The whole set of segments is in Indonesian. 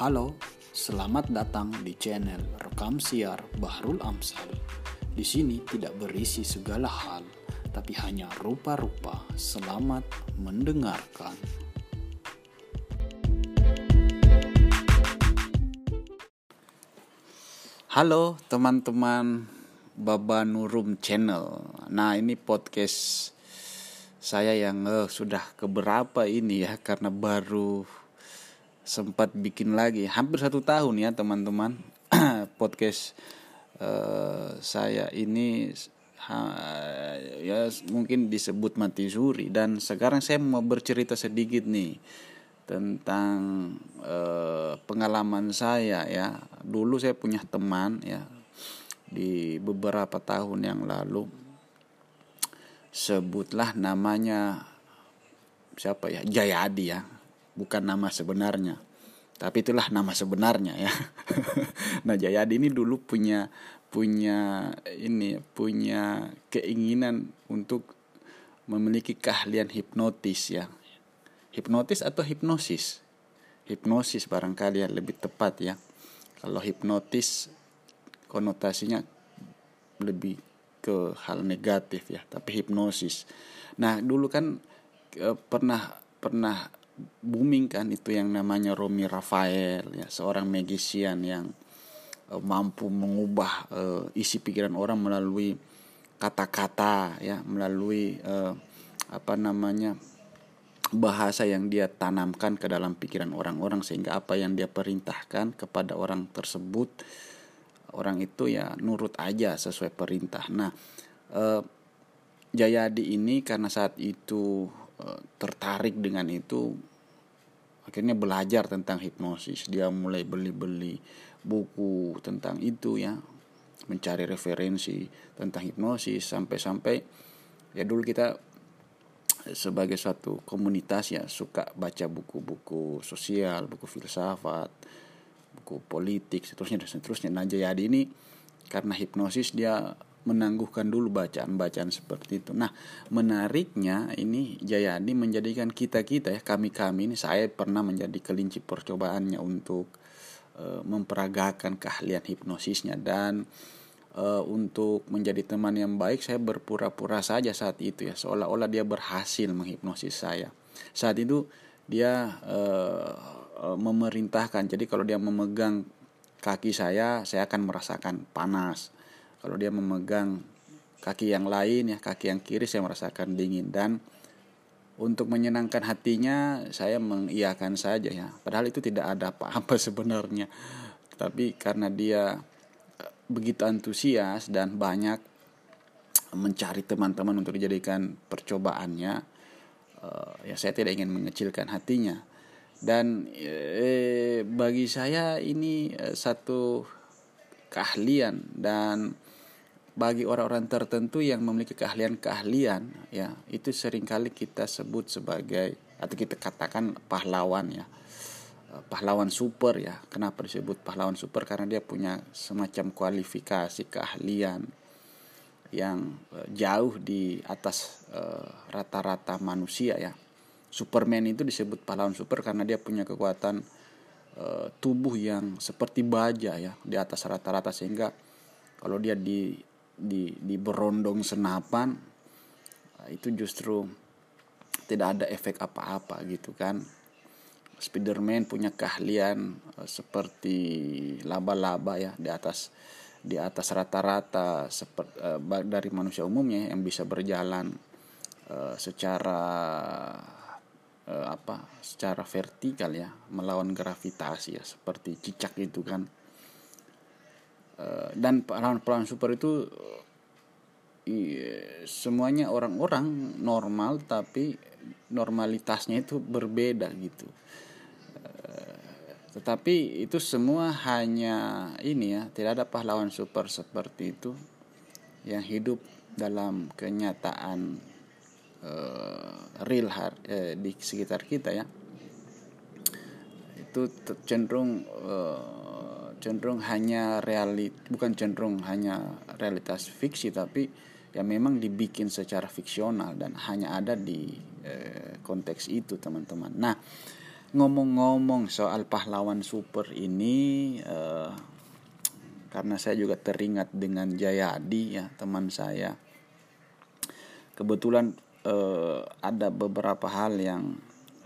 Halo, selamat datang di channel Rekam Siar Bahrul Amsal. Di sini tidak berisi segala hal, tapi hanya rupa-rupa. Selamat mendengarkan. Halo teman-teman Baba Nurum Channel. Nah, ini podcast saya yang uh, sudah keberapa ini ya karena baru sempat bikin lagi. Hampir satu tahun ya teman-teman. Podcast uh, saya ini ha, ya mungkin disebut mati suri. Dan sekarang saya mau bercerita sedikit nih tentang uh, pengalaman saya ya. Dulu saya punya teman ya di beberapa tahun yang lalu. Sebutlah namanya siapa ya? Jayadi ya. Bukan nama sebenarnya tapi itulah nama sebenarnya ya. Nah Jayadi ini dulu punya punya ini punya keinginan untuk memiliki keahlian hipnotis ya. Hipnotis atau hipnosis? Hipnosis barangkali yang lebih tepat ya. Kalau hipnotis konotasinya lebih ke hal negatif ya. Tapi hipnosis. Nah dulu kan e, pernah pernah booming kan itu yang namanya Romi Rafael ya seorang magician yang e, mampu mengubah e, isi pikiran orang melalui kata-kata ya melalui e, apa namanya bahasa yang dia tanamkan ke dalam pikiran orang-orang sehingga apa yang dia perintahkan kepada orang tersebut orang itu ya nurut aja sesuai perintah. Nah, Jayadi ini karena saat itu eh, tertarik dengan itu akhirnya belajar tentang hipnosis. Dia mulai beli-beli buku tentang itu ya, mencari referensi tentang hipnosis sampai-sampai ya dulu kita sebagai suatu komunitas ya suka baca buku-buku sosial, buku filsafat, buku politik seterusnya dan seterusnya nah Jayadi ini karena hipnosis dia menangguhkan dulu bacaan-bacaan seperti itu. Nah, menariknya ini Jayadi menjadikan kita-kita ya, kami-kami ini saya pernah menjadi kelinci percobaannya untuk e, memperagakan keahlian hipnosisnya dan e, untuk menjadi teman yang baik saya berpura-pura saja saat itu ya, seolah-olah dia berhasil menghipnosis saya. Saat itu dia e, memerintahkan. Jadi kalau dia memegang kaki saya, saya akan merasakan panas. Kalau dia memegang kaki yang lain ya, kaki yang kiri saya merasakan dingin dan untuk menyenangkan hatinya saya mengiyakan saja ya. Padahal itu tidak ada apa-apa sebenarnya. Tapi karena dia eh, begitu antusias dan banyak mencari teman-teman untuk dijadikan percobaannya, uh, ya saya tidak ingin mengecilkan hatinya dan eh, bagi saya ini eh, satu keahlian. Dan bagi orang-orang tertentu yang memiliki keahlian-keahlian ya itu sering kali kita sebut sebagai atau kita katakan pahlawan ya. Eh, pahlawan super ya. Kenapa disebut pahlawan super? Karena dia punya semacam kualifikasi keahlian yang eh, jauh di atas rata-rata uh, manusia ya. Superman itu disebut pahlawan super karena dia punya kekuatan uh, tubuh yang seperti baja ya di atas rata-rata sehingga kalau dia di di di berondong senapan uh, itu justru tidak ada efek apa-apa gitu kan. Spiderman punya keahlian uh, seperti laba-laba ya di atas di atas rata-rata dari manusia umumnya yang bisa berjalan secara uh, apa secara vertikal ya melawan gravitasi ya seperti cicak itu kan. Uh, dan pahlawan-pahlawan super itu uh, semuanya orang-orang normal tapi normalitasnya itu berbeda gitu. Tetapi itu semua hanya ini ya tidak ada pahlawan super seperti itu yang hidup dalam kenyataan uh, real hard uh, di sekitar kita ya itu cenderung uh, cenderung hanya realit bukan cenderung hanya realitas fiksi tapi ya memang dibikin secara fiksional dan hanya ada di uh, konteks itu teman-teman. Nah ngomong-ngomong soal pahlawan super ini uh, karena saya juga teringat dengan Jayadi ya teman saya kebetulan uh, ada beberapa hal yang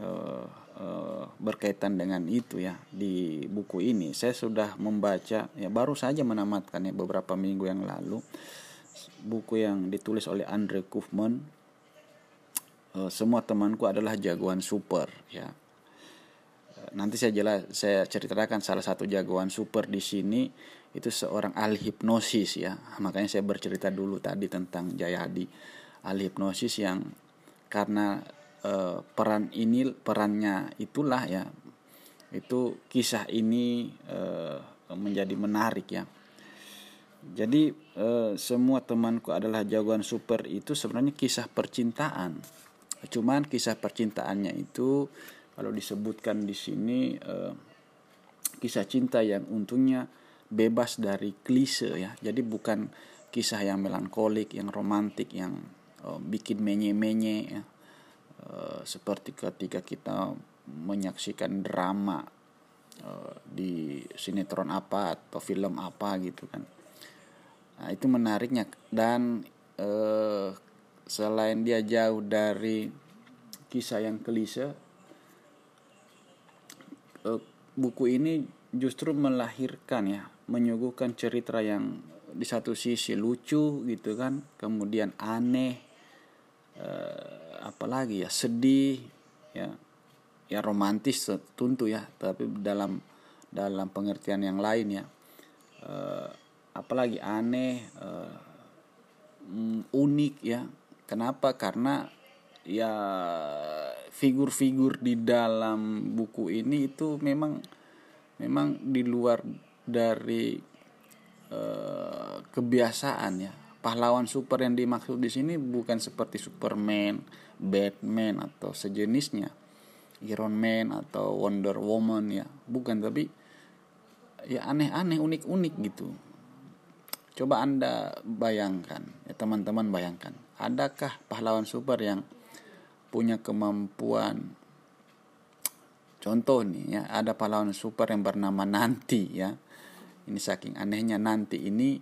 uh, uh, berkaitan dengan itu ya di buku ini. Saya sudah membaca ya baru saja menamatkan ya beberapa minggu yang lalu buku yang ditulis oleh Andre Kaufman uh, semua temanku adalah jagoan super ya. Nanti saya jelas saya ceritakan salah satu jagoan super di sini itu seorang ahli hipnosis ya. Makanya saya bercerita dulu tadi tentang Jayadi ahli hipnosis yang karena uh, peran ini perannya itulah ya itu kisah ini uh, menjadi menarik ya. Jadi uh, semua temanku adalah jagoan super itu sebenarnya kisah percintaan. Cuman kisah percintaannya itu kalau disebutkan di sini uh, kisah cinta yang untungnya bebas dari klise ya. Jadi bukan kisah yang melankolik yang romantik yang bikin menye-menye ya. Uh, seperti ketika kita menyaksikan drama uh, di sinetron apa atau film apa gitu kan. Nah itu menariknya. Dan uh, selain dia jauh dari kisah yang klise uh, buku ini justru melahirkan ya menyuguhkan cerita yang di satu sisi lucu gitu kan kemudian aneh uh, apalagi ya sedih ya ya romantis tentu ya tapi dalam dalam pengertian yang lain ya. Uh, apalagi aneh uh, unik ya. Kenapa? Karena ya figur-figur di dalam buku ini itu memang memang di luar dari uh, kebiasaan ya pahlawan super yang dimaksud di sini bukan seperti Superman, Batman atau sejenisnya, Iron Man atau Wonder Woman ya, bukan tapi ya aneh-aneh, unik-unik gitu. Coba anda bayangkan, ya teman-teman bayangkan, adakah pahlawan super yang punya kemampuan? Contoh nih ya ada pahlawan super yang bernama Nanti ya. Ini saking anehnya Nanti ini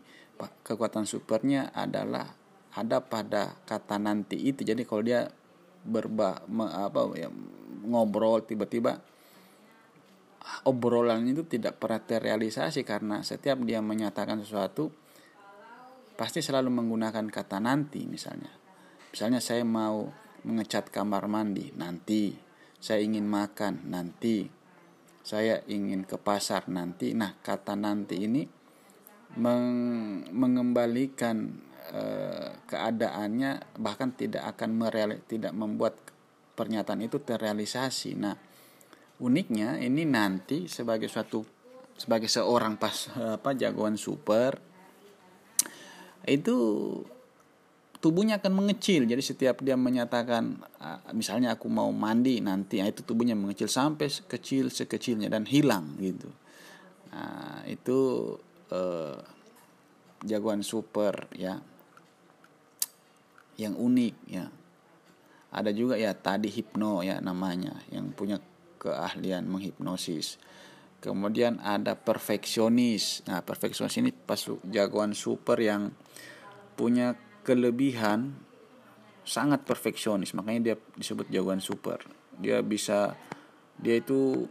kekuatan supernya adalah ada pada kata nanti itu. Jadi kalau dia berba me, apa ya ngobrol tiba-tiba obrolan itu tidak pernah terrealisasi karena setiap dia menyatakan sesuatu pasti selalu menggunakan kata nanti misalnya. Misalnya saya mau mengecat kamar mandi nanti. Saya ingin makan nanti. Saya ingin ke pasar nanti. Nah kata nanti ini meng mengembalikan uh, keadaannya bahkan tidak akan mereal tidak membuat pernyataan itu terrealisasi. Nah uniknya ini nanti sebagai suatu sebagai seorang pas apa jagoan super itu tubuhnya akan mengecil. Jadi setiap dia menyatakan ah, misalnya aku mau mandi nanti nah itu tubuhnya mengecil sampai kecil sekecilnya dan hilang gitu. Nah, itu eh, jagoan super ya. Yang unik ya. Ada juga ya tadi hipno ya namanya yang punya keahlian menghipnosis. Kemudian ada perfeksionis. Nah perfeksionis ini pas jagoan super yang punya kelebihan sangat perfeksionis. Makanya dia disebut jagoan super. Dia bisa dia itu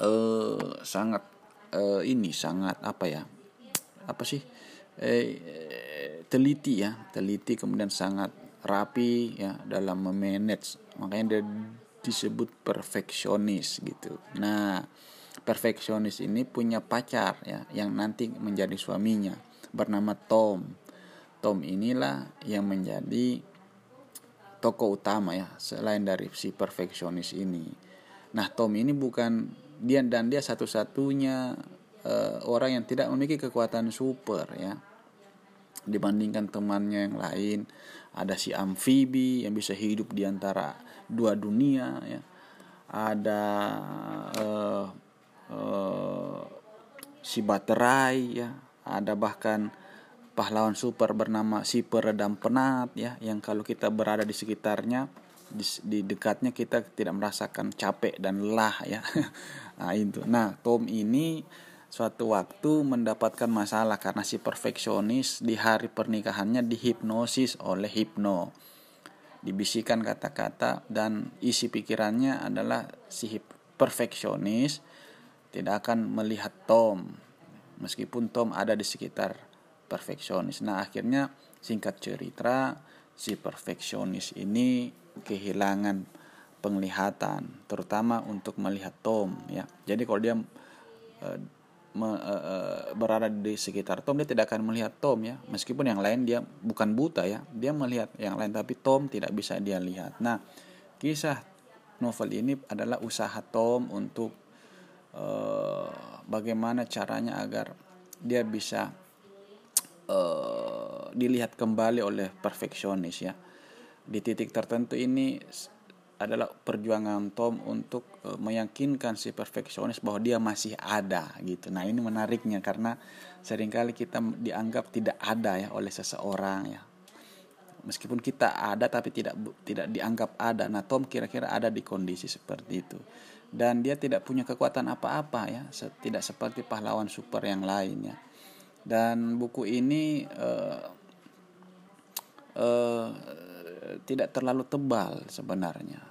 uh, sangat uh, ini sangat apa ya? Apa sih? Eh, teliti ya teliti kemudian sangat rapi ya dalam memanage. Makanya dia disebut perfeksionis gitu. Nah perfeksionis ini punya pacar ya yang nanti menjadi suaminya bernama Tom. Tom inilah yang menjadi tokoh utama ya selain dari si perfeksionis ini. Nah Tom ini bukan dia dan dia satu-satunya uh, orang yang tidak memiliki kekuatan super ya. Dibandingkan temannya yang lain ada si amfibi yang bisa hidup di antara dua dunia ya. Ada uh, uh, si baterai ya. Ada bahkan pahlawan super bernama si peredam penat ya yang kalau kita berada di sekitarnya di, di dekatnya kita tidak merasakan capek dan lelah ya nah itu nah Tom ini suatu waktu mendapatkan masalah karena si perfeksionis di hari pernikahannya dihipnosis oleh hipno dibisikan kata-kata dan isi pikirannya adalah si perfeksionis tidak akan melihat Tom meskipun Tom ada di sekitar perfeksionis. Nah, akhirnya singkat cerita si perfeksionis ini kehilangan penglihatan terutama untuk melihat Tom ya. Jadi kalau dia uh, me, uh, berada di sekitar Tom dia tidak akan melihat Tom ya. Meskipun yang lain dia bukan buta ya, dia melihat yang lain tapi Tom tidak bisa dia lihat. Nah, kisah novel ini adalah usaha Tom untuk uh, bagaimana caranya agar dia bisa uh, dilihat kembali oleh perfeksionis ya di titik tertentu ini adalah perjuangan Tom untuk uh, meyakinkan si perfeksionis bahwa dia masih ada gitu. Nah ini menariknya karena sering kali kita dianggap tidak ada ya oleh seseorang ya. Meskipun kita ada tapi tidak tidak dianggap ada. Nah Tom kira-kira ada di kondisi seperti itu dan dia tidak punya kekuatan apa-apa ya, tidak seperti pahlawan super yang lainnya dan buku ini uh, uh, tidak terlalu tebal sebenarnya.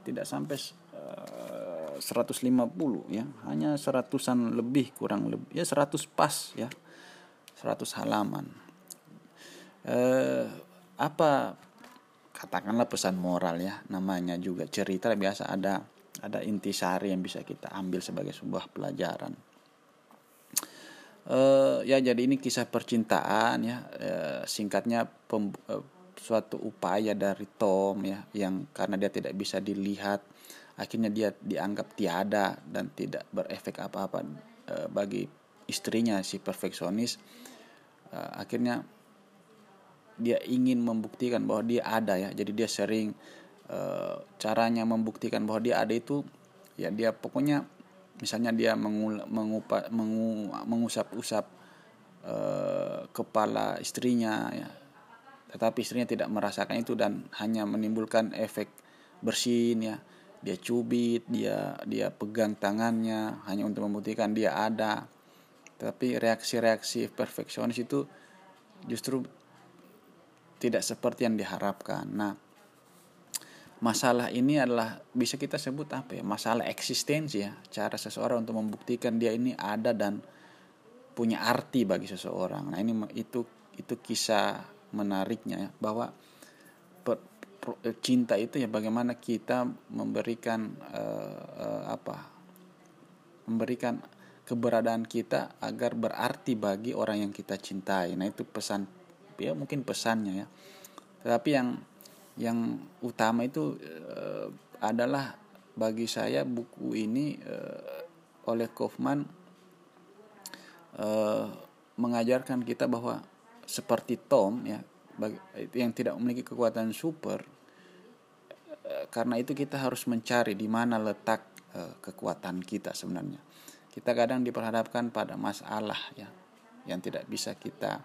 Tidak sampai uh, 150 ya. Hanya seratusan lebih kurang lebih. Ya 100 pas ya. 100 halaman. Uh, apa katakanlah pesan moral ya. Namanya juga cerita biasa. Ada ada intisari yang bisa kita ambil sebagai sebuah pelajaran. Uh, ya jadi ini kisah percintaan ya. Uh, singkatnya pem, uh, suatu upaya dari Tom ya yang karena dia tidak bisa dilihat akhirnya dia dianggap tiada dan tidak berefek apa-apa uh, bagi istrinya si perfeksionis. Uh, akhirnya dia ingin membuktikan bahwa dia ada ya. Jadi dia sering uh, caranya membuktikan bahwa dia ada itu ya dia pokoknya misalnya dia mengul, mengupa, mengu, mengusap-usap e, kepala istrinya ya tetapi istrinya tidak merasakan itu dan hanya menimbulkan efek bersin ya. Dia cubit dia dia pegang tangannya hanya untuk membuktikan dia ada. Tetapi reaksi-reaksi perfeksionis itu justru tidak seperti yang diharapkan. Nah masalah ini adalah bisa kita sebut apa ya masalah eksistensi ya. Cara seseorang untuk membuktikan dia ini ada dan punya arti bagi seseorang. Nah ini itu itu kisah menariknya ya bahwa per, per, cinta itu ya bagaimana kita memberikan uh, uh, apa memberikan keberadaan kita agar berarti bagi orang yang kita cintai. Nah itu pesan ya mungkin pesannya ya. Tetapi yang yang utama itu uh, adalah bagi saya buku ini uh, oleh Kaufman uh, mengajarkan kita bahwa seperti Tom ya yang tidak memiliki kekuatan super uh, karena itu kita harus mencari di mana letak uh, kekuatan kita sebenarnya. Kita kadang diperhadapkan pada masalah ya yang tidak bisa kita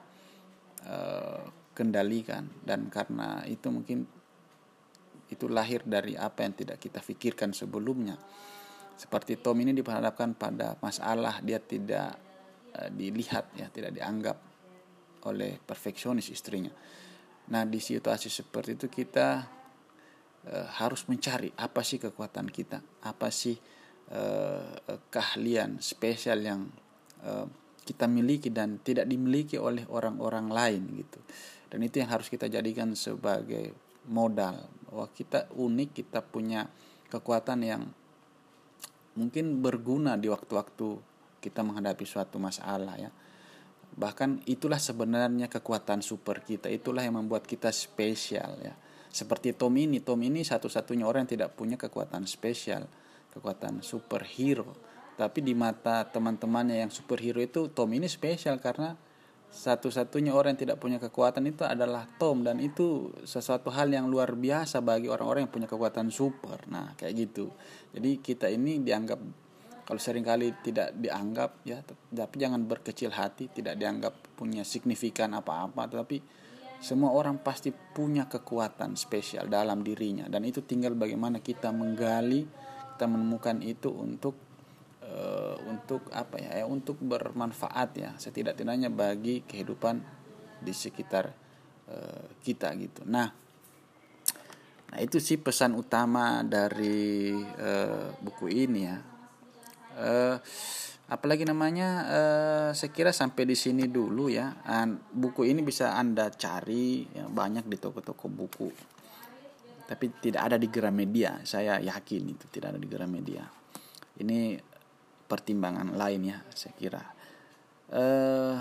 uh, kendalikan. Dan karena itu mungkin itu lahir dari apa yang tidak kita pikirkan sebelumnya. Seperti Tom ini diperhadapkan pada masalah dia tidak dilihat ya, tidak dianggap oleh perfeksionis istrinya. Nah, di situasi seperti itu kita uh, harus mencari apa sih kekuatan kita, apa sih uh, keahlian spesial yang uh, kita miliki dan tidak dimiliki oleh orang-orang lain gitu. Dan itu yang harus kita jadikan sebagai modal bahwa kita unik kita punya kekuatan yang mungkin berguna di waktu-waktu kita menghadapi suatu masalah ya bahkan itulah sebenarnya kekuatan super kita. Itulah yang membuat kita spesial ya. Seperti Tom ini. Tom ini satu-satunya orang yang tidak punya kekuatan spesial kekuatan superhero. Tapi di mata teman-temannya yang superhero itu Tom ini spesial karena satu-satunya orang yang tidak punya kekuatan itu adalah Tom. Dan itu sesuatu hal yang luar biasa bagi orang-orang yang punya kekuatan super. Nah, kayak gitu. Jadi kita ini dianggap kalau sering kali tidak dianggap ya, tapi jangan berkecil hati, tidak dianggap punya signifikan apa-apa, tapi semua orang pasti punya kekuatan spesial dalam dirinya. Dan itu tinggal bagaimana kita menggali kita menemukan itu untuk uh, untuk apa ya, ya untuk bermanfaat ya setidak-tidaknya bagi kehidupan di sekitar uh, kita gitu. Nah nah itu sih pesan utama dari uh, buku ini ya uh, apalagi namanya uh, saya kira sampai di sini dulu ya. Buku ini bisa anda cari ya, banyak di toko-toko buku. Tapi tidak ada di Gramedia saya yakin itu tidak ada di Gramedia. Ini pertimbangan lain ya saya kira. Uh,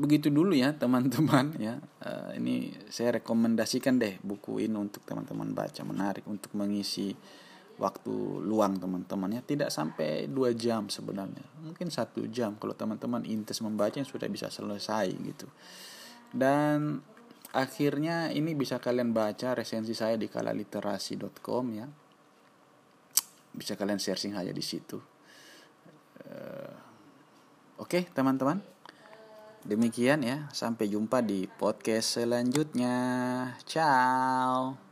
begitu dulu ya teman-teman ya. Uh, ini saya rekomendasikan deh buku ini untuk teman-teman baca. Menarik untuk mengisi waktu luang teman-teman ya tidak sampai dua jam sebenarnya. Mungkin satu jam kalau teman-teman intes membaca sudah bisa selesai gitu. Dan akhirnya ini bisa kalian baca resensi saya di kalaliterasi.com ya. Bisa kalian searching aja di situ. Uh, oke okay, teman-teman. Demikian ya. Sampai jumpa di podcast selanjutnya. Ciao